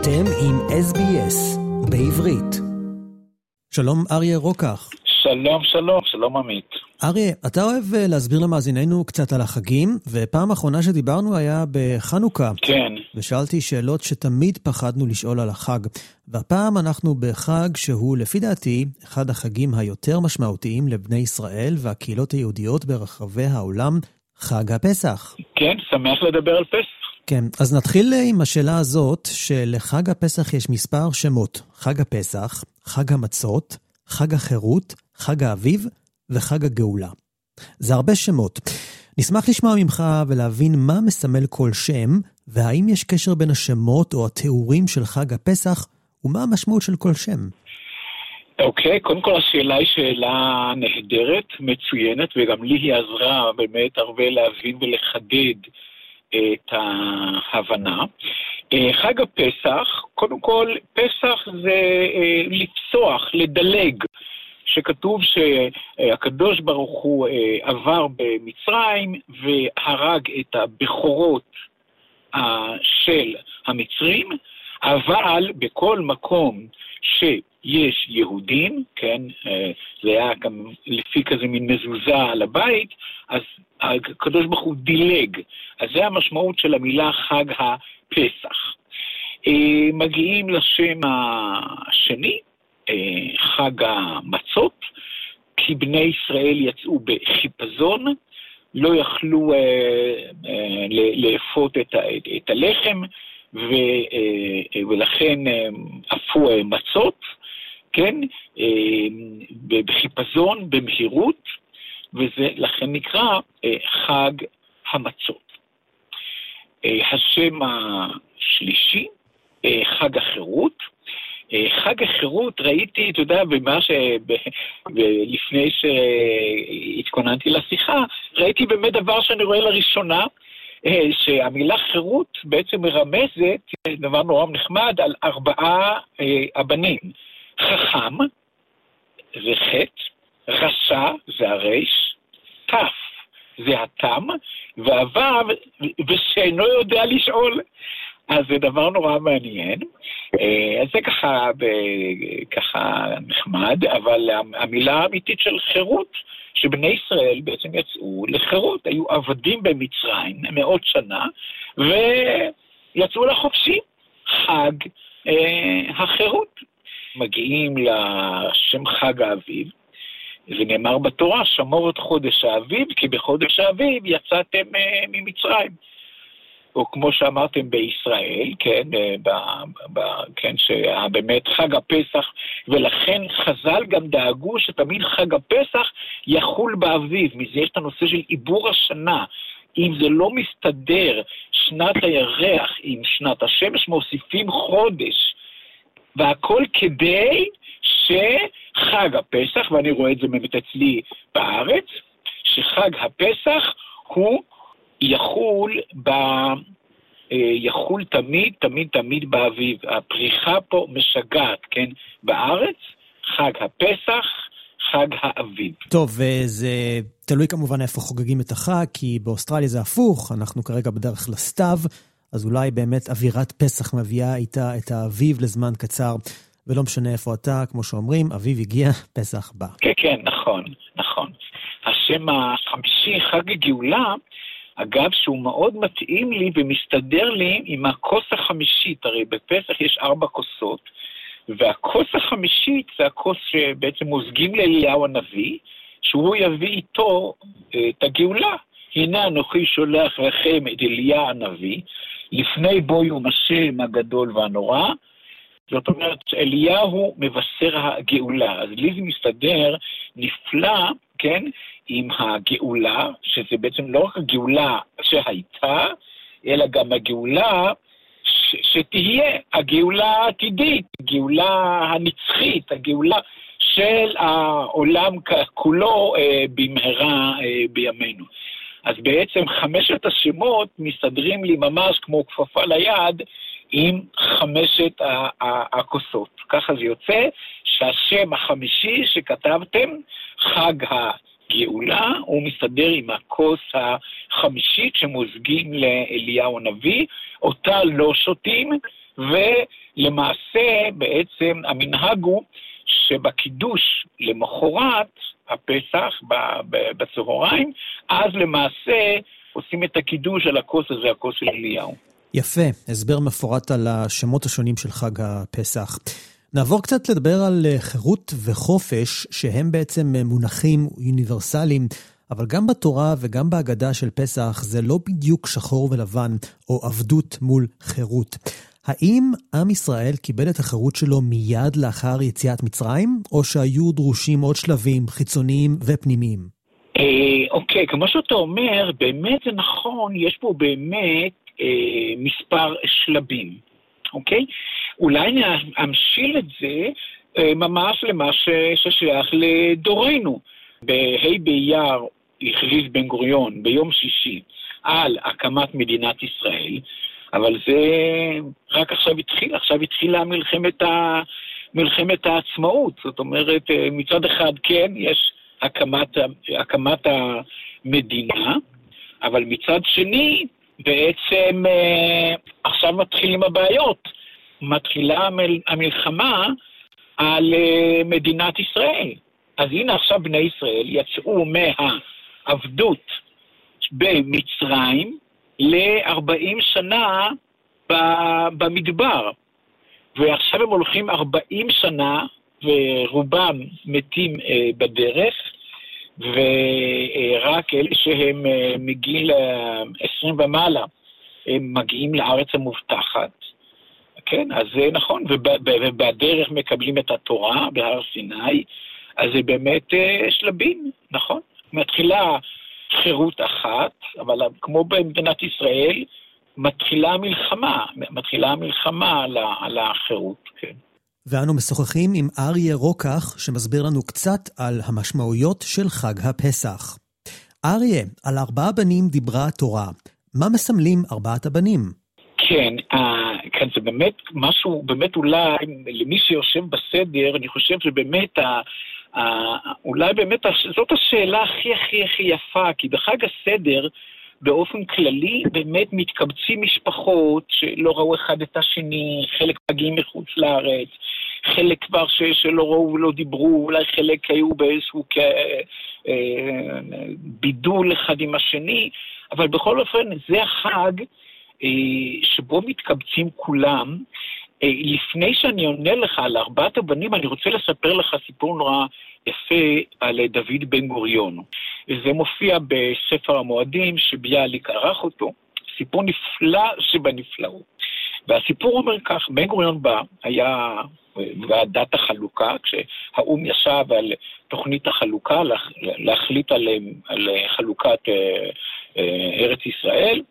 אתם עם SBS בעברית. שלום אריה רוקח. שלום, שלום, שלום עמית. אריה, אתה אוהב אה, להסביר למאזיננו קצת על החגים, ופעם אחרונה שדיברנו היה בחנוכה. כן. ושאלתי שאלות שתמיד פחדנו לשאול על החג. והפעם אנחנו בחג שהוא, לפי דעתי, אחד החגים היותר משמעותיים לבני ישראל והקהילות היהודיות ברחבי העולם, חג הפסח. כן, שמח לדבר על פסח. כן, אז נתחיל עם השאלה הזאת, שלחג הפסח יש מספר שמות. חג הפסח, חג המצות, חג החירות, חג האביב וחג הגאולה. זה הרבה שמות. נשמח לשמוע ממך ולהבין מה מסמל כל שם, והאם יש קשר בין השמות או התיאורים של חג הפסח, ומה המשמעות של כל שם. אוקיי, okay, קודם כל השאלה היא שאלה נהדרת, מצוינת, וגם לי היא עזרה באמת הרבה להבין ולחדד את ההבנה. אה, חג הפסח, קודם כל, פסח זה אה, לפסוח, לדלג. שכתוב שהקדוש ברוך הוא אה, עבר במצרים והרג את הבכורות של המצרים, אבל בכל מקום שיש יהודים, כן, זה היה גם לפי כזה מין מזוזה על הבית, אז הקדוש ברוך הוא דילג. אז זה המשמעות של המילה חג הפסח. אה, מגיעים לשם השני, אה, חג המצות, כי בני ישראל יצאו בחיפזון, לא יכלו אה, לאפות את, את, הלחם, ו, ולכן עפו מצות, כן, בחיפזון, במהירות, וזה לכן נקרא חג המצות. אה, השם השלישי, אה, חג החירות. חג החירות, ראיתי, אתה יודע, במה ש... לפני שהתכוננתי לשיחה, ראיתי באמת דבר שאני רואה לראשונה, שהמילה חירות בעצם מרמזת, דבר נורא נחמד, על ארבעה הבנים. חכם, זה חטא, רשע זה הרייש, תף זה התם, והוו ושאינו יודע לשאול. אז זה דבר נורא מעניין. אה, אז זה ככה, ככה נחמד, אבל המילה האמיתית של חירות, שבני ישראל בעצם יצאו לחירות, היו עבדים במצרים מאות שנה, ויצאו לחופשי, חג אה, החירות. מגיעים לשם חג האביב, זה נאמר בתורה, שמור את חודש האביב, כי בחודש האביב יצאתם uh, ממצרים. או כמו שאמרתם בישראל, כן, ב, ב, כן, שהיה באמת חג הפסח, ולכן חז"ל גם דאגו שתמיד חג הפסח יחול באביב. מזה יש את הנושא של עיבור השנה. אם זה לא מסתדר, שנת הירח עם שנת השמש, מוסיפים חודש. והכל כדי שחג הפסח, ואני רואה את זה באמת אצלי בארץ, שחג הפסח הוא יחול ב... אה, יחול תמיד, תמיד, תמיד באביב. הפריחה פה משגעת, כן? בארץ, חג הפסח, חג האביב. טוב, וזה תלוי כמובן איפה חוגגים את החג, כי באוסטרליה זה הפוך, אנחנו כרגע בדרך לסתיו, אז אולי באמת אווירת פסח מביאה איתה את האביב לזמן קצר. ולא משנה איפה אתה, כמו שאומרים, אביב הגיע, פסח בא. כן, כן, נכון, נכון. השם החמישי, חג הגאולה, אגב, שהוא מאוד מתאים לי ומסתדר לי עם הכוס החמישית, הרי בפסח יש ארבע כוסות, והכוס החמישית זה הכוס שבעצם מוזגים לאליהו הנביא, שהוא יביא איתו אה, את הגאולה. הנה אנוכי שולח לכם את אליה הנביא, לפני בו יום השם הגדול והנורא, זאת אומרת, אליהו מבשר הגאולה. אז לי זה מסתדר נפלא, כן, עם הגאולה, שזה בעצם לא רק הגאולה שהייתה, אלא גם הגאולה ש- שתהיה, הגאולה העתידית, הגאולה הנצחית, הגאולה של העולם כולו אה, במהרה אה, בימינו. אז בעצם חמשת השמות מסתדרים לי ממש כמו כפפה ליד עם חמשת הכוסות. ככה זה יוצא שהשם החמישי שכתבתם, חג הגאולה, הוא מסתדר עם הכוס החמישית שמוזגים לאליהו הנביא, אותה לא שותים, למעשה, בעצם המנהג הוא שבקידוש למחרת הפסח בצהריים, אז למעשה עושים את הקידוש על הכוס הזה, הכוס של אליהו. יפה, הסבר מפורט על השמות השונים של חג הפסח. נעבור קצת לדבר על חירות וחופש, שהם בעצם מונחים אוניברסליים, אבל גם בתורה וגם בהגדה של פסח זה לא בדיוק שחור ולבן, או עבדות מול חירות. האם עם ישראל קיבל את החירות שלו מיד לאחר יציאת מצרים, או שהיו דרושים עוד שלבים חיצוניים ופנימיים? אה, אוקיי, כמו שאתה אומר, באמת זה נכון, יש פה באמת אה, מספר שלבים, אוקיי? אולי נמשיל את זה אה, ממש למה ששייך לדורנו. בה' באייר הכריז בן גוריון ביום שישי על הקמת מדינת ישראל, אבל זה רק עכשיו התחיל, עכשיו התחילה מלחמת, ה... מלחמת העצמאות. זאת אומרת, אה, מצד אחד כן, יש הקמת, הקמת המדינה, אבל מצד שני, בעצם אה, עכשיו מתחילים הבעיות. מתחילה המלחמה על אה, מדינת ישראל. אז הנה עכשיו בני ישראל יצאו מהעבדות במצרים ל-40 שנה במדבר. ועכשיו הם הולכים 40 שנה, ורובם מתים אה, בדרך, ורק אלה שהם אה, מגיל 20 ומעלה, הם מגיעים לארץ המובטחת. כן, אז זה נכון, ובדרך מקבלים את התורה בהר סיני, אז זה באמת אה, שלבים, נכון. מתחילה חירות אחת, אבל כמו במדינת ישראל, מתחילה המלחמה, מתחילה המלחמה על, על החירות, כן. ואנו משוחחים עם אריה רוקח, שמסביר לנו קצת על המשמעויות של חג הפסח. אריה, על ארבעה בנים דיברה התורה. מה מסמלים ארבעת הבנים? כן, uh, כן, זה באמת משהו, באמת אולי, למי שיושב בסדר, אני חושב שבאמת, ה, אולי באמת, זאת השאלה הכי הכי הכי יפה, כי בחג הסדר, באופן כללי, באמת מתקבצים משפחות שלא ראו אחד את השני, חלק מגיעים מחוץ לארץ, חלק כבר ש, שלא ראו ולא דיברו, אולי חלק היו באיזשהו כ, אה, בידול אחד עם השני, אבל בכל אופן, זה החג אה, שבו מתקבצים כולם. אה, לפני שאני עונה לך על ארבעת הבנים, אני רוצה לספר לך סיפור נורא יפה על דוד בן גוריון. וזה מופיע בספר המועדים שביאליק ערך אותו, סיפור נפלא שבנפלאות. והסיפור אומר כך, בן גוריון בא, היה ועדת החלוקה, כשהאו"ם ישב על תוכנית החלוקה, להחליט על, על חלוקת אה, אה, ארץ ישראל,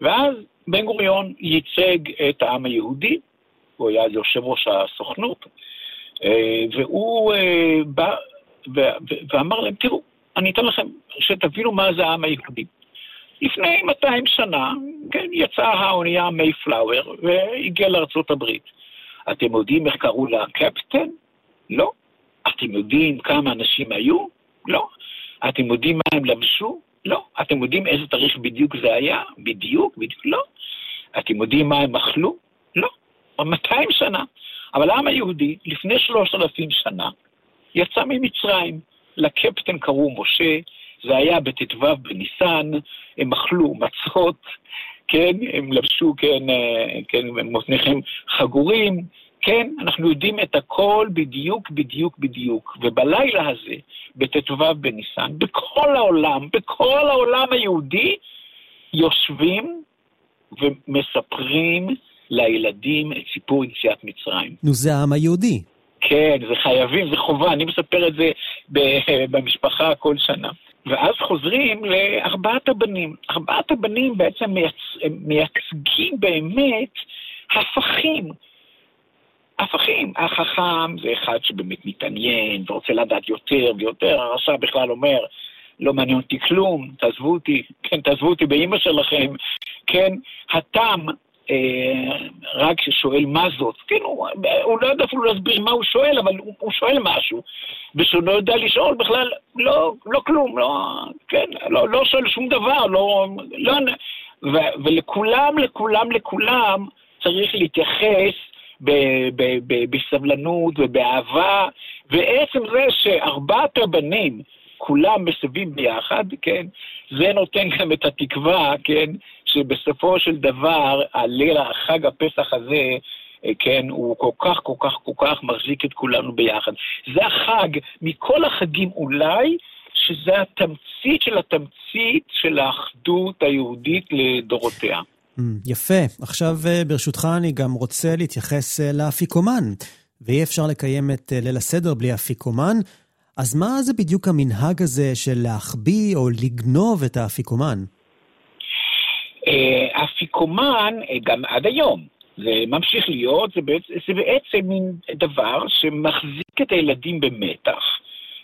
ואז בן גוריון ייצג את העם היהודי, הוא היה יושב ראש הסוכנות, אה, והוא בא ואמר להם, תראו, אני אתן לכם, שתבינו מה זה העם היהודי. לפני 200 שנה, כן, יצאה האונייה מייפלאואר והגיעה לארצות הברית. אתם יודעים איך קראו לה קפטן? לא. אתם יודעים כמה אנשים היו? לא. אתם יודעים מה הם לבשו? לא. אתם יודעים איזה תאריך בדיוק זה היה? בדיוק? בדיוק לא. אתם יודעים מה הם אכלו? לא. 200 שנה. אבל העם היהודי, לפני 3,000 שנה, יצא ממצרים. לקפטן קראו משה, זה היה בט"ו בניסן, הם אכלו מצות, כן, הם לבשו, כן, אה, כן, מותניכם חגורים, כן, אנחנו יודעים את הכל בדיוק, בדיוק, בדיוק. ובלילה הזה, בט"ו בניסן, בכל העולם, בכל העולם היהודי, יושבים ומספרים לילדים את סיפור יציאת מצרים. נו, זה העם היהודי. כן, זה חייבים, זה חובה, אני מספר את זה במשפחה כל שנה. ואז חוזרים לארבעת הבנים. ארבעת הבנים בעצם מייצ... מייצגים באמת הפכים. הפכים. החכם זה אחד שבאמת מתעניין ורוצה לדעת יותר ויותר, הרשע בכלל אומר, לא מעניין אותי כלום, תעזבו אותי, כן, תעזבו אותי באימא שלכם, כן, התם רק ששואל מה זאת. כן, הוא, הוא לא יודע אפילו להסביר מה הוא שואל, אבל הוא, הוא שואל משהו. ושהוא לא יודע לשאול בכלל, לא, לא כלום, לא, כן, לא, לא שואל שום דבר, לא, לא, ו, ולכולם, לכולם, לכולם צריך להתייחס בסבלנות ובאהבה, ועצם זה שארבעת הבנים כולם מסביב ביחד, כן, זה נותן גם את התקווה, כן, שבסופו של דבר, הליל החג הפסח הזה, אה, כן, הוא כל כך, כל כך, כל כך מחזיק את כולנו ביחד. זה החג, מכל החגים אולי, שזה התמצית של התמצית של האחדות היהודית לדורותיה. Mm, יפה. עכשיו, אה, ברשותך, אני גם רוצה להתייחס אה, לאפיקומן. ואי אפשר לקיים את ליל הסדר בלי אפיקומן. אז מה זה בדיוק המנהג הזה של להחביא או לגנוב את האפיקומן? אפיקומן, גם עד היום, זה ממשיך להיות, זה בעצם, זה בעצם מין דבר שמחזיק את הילדים במתח.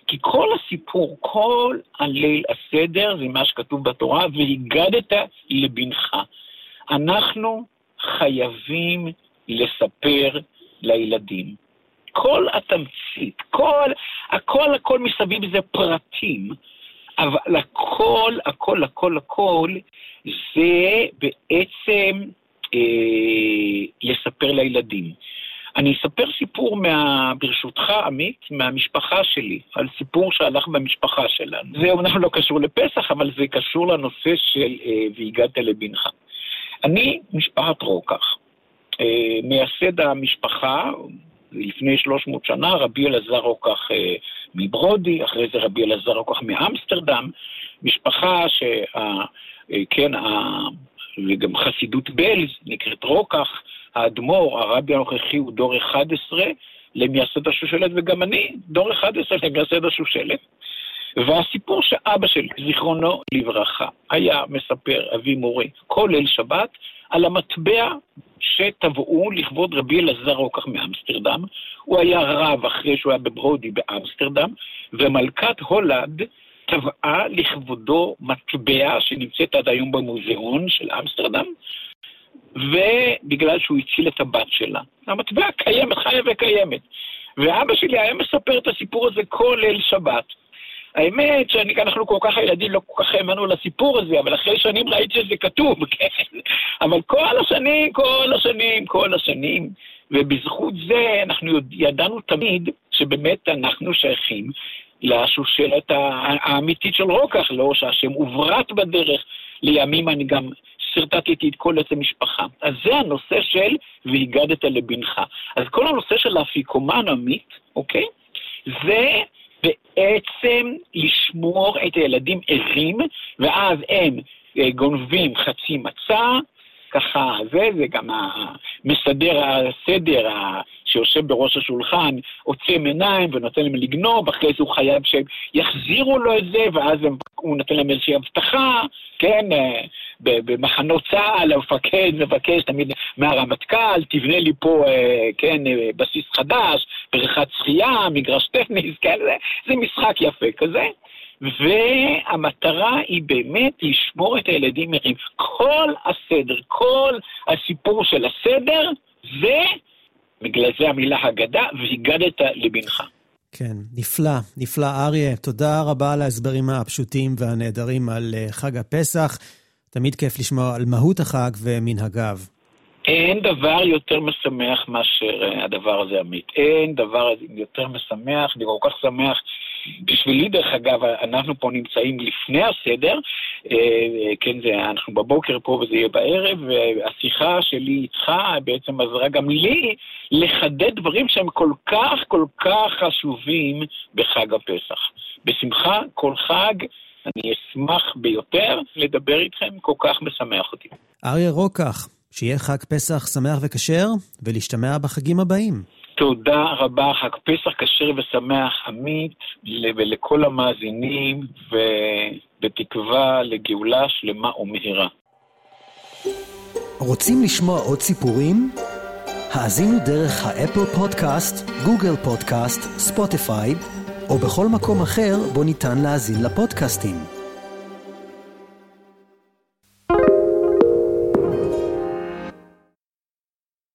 כי כל הסיפור, כל הליל הסדר, זה מה שכתוב בתורה, והגדת לבנך. אנחנו חייבים לספר לילדים. כל התמצית, כל, הכל הכל מסביב זה פרטים, אבל הכל, הכל, הכל, הכל, זה בעצם אה, לספר לילדים. אני אספר סיפור, מה, ברשותך, עמית, מהמשפחה שלי, על סיפור שהלך במשפחה שלנו. זה אומנם לא קשור לפסח, אבל זה קשור לנושא של אה, והגעת לבנך. אני משפחת רוקח. אה, מייסד המשפחה, לפני 300 שנה, רבי אלעזר רוקח אה, מברודי, אחרי זה רבי אלעזר רוקח מאמסטרדם, משפחה שה... אה, כן. וגם חסידות בלז, נקראת רוקח, האדמו"ר, הרבי הנוכחי הוא דור 11 למייסד השושלת, וגם אני דור 11 למייסד השושלת. והסיפור שאבא שלי, זיכרונו לברכה, היה מספר, אבי מורה, כל ליל שבת, על המטבע שטבעו לכבוד רבי אלעזר רוקח מאמסטרדם. הוא היה רב אחרי שהוא היה בברודי באמסטרדם, ומלכת הולנד טבעה לכבודו מטבע שנמצאת עד היום במוזיאון של אמסטרדם, ובגלל שהוא הציל את הבת שלה. המטבע קיימת, חיה וקיימת. ואבא שלי היה מספר את הסיפור הזה כל ליל שבת. האמת שאנחנו כל כך הילדים לא כל כך האמנו לסיפור הזה, אבל אחרי שנים ראיתי שזה כתוב, כן? אבל כל השנים, כל השנים, כל השנים, ובזכות זה אנחנו ידענו תמיד שבאמת אנחנו שייכים לשושלת האמיתית של רוקח, לא שהשם הוברט בדרך. לימים אני גם שרטטתי את כל עצם משפחה. אז זה הנושא של והגדת לבנך. אז כל הנושא של האפיקומן עמית, אוקיי? זה בעצם לשמור את הילדים ערים, ואז הם אה, גונבים חצי מצה, ככה, זה, זה גם מסדר הסדר שיושב בראש השולחן, עוצם עיניים ונותן להם לגנוב, אחרי זה הוא חייב שהם יחזירו לו את זה, ואז הוא נותן להם איזושהי הבטחה, כן, אה, במחנות צה"ל, המפקד מבקש תמיד מהרמטכ"ל, תבנה לי פה, אה, כן, אה, בסיס חדש, בריכת שחייה, מגרש טניס, כן, זה, זה משחק יפה כזה. והמטרה היא באמת לשמור את הילדים ערים. כל הסדר, כל הסיפור של הסדר, זה, בגלל זה המילה הגדה, והגדת לבנך. כן, נפלא, נפלא. אריה, תודה רבה על ההסברים הפשוטים והנהדרים על אה, חג הפסח. תמיד כיף לשמוע על מהות החג ומנהגיו. אין דבר יותר משמח מאשר אה, הדבר הזה, עמית. אין דבר יותר משמח, אני כל כך שמח בשבילי, דרך אגב, אנחנו פה נמצאים לפני הסדר, אה, כן, זה, אנחנו בבוקר פה וזה יהיה בערב, והשיחה שלי איתך בעצם עזרה גם לי לחדד דברים שהם כל כך כל כך חשובים בחג הפסח. בשמחה, כל חג, אני אשמח ביותר לדבר איתכם, כל כך משמח אותי. אריה רוקח, שיהיה חג פסח שמח וכשר, ולהשתמע בחגים הבאים. תודה רבה, חג פסח כשר ושמח, עמית, ולכל המאזינים, ובתקווה לגאולה שלמה ומהירה. רוצים לשמוע עוד סיפורים? האזינו דרך האפל פודקאסט, גוגל פודקאסט, ספוטיפיי, או בכל מקום אחר בו ניתן להאזין לפודקאסטים.